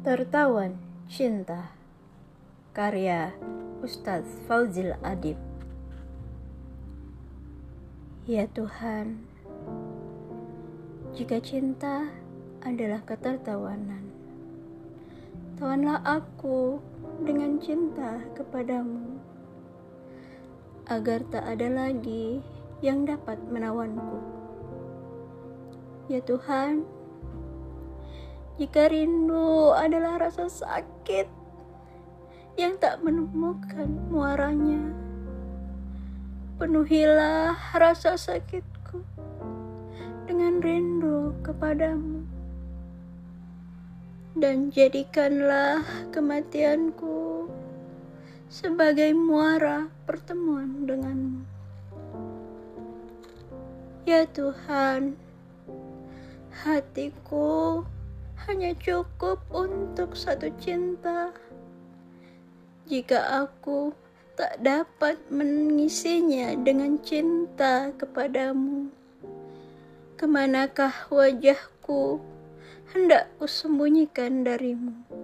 Ketertawan Cinta Karya Ustadz Fauzil Adib Ya Tuhan, jika cinta adalah ketertawanan, tawanlah aku dengan cinta kepadamu, agar tak ada lagi yang dapat menawanku. Ya Tuhan, jika rindu adalah rasa sakit yang tak menemukan muaranya, penuhilah rasa sakitku dengan rindu kepadamu, dan jadikanlah kematianku sebagai muara pertemuan denganmu. Ya Tuhan, hatiku hanya cukup untuk satu cinta. Jika aku tak dapat mengisinya dengan cinta kepadamu, ke manakah wajahku hendak kusembunyikan darimu?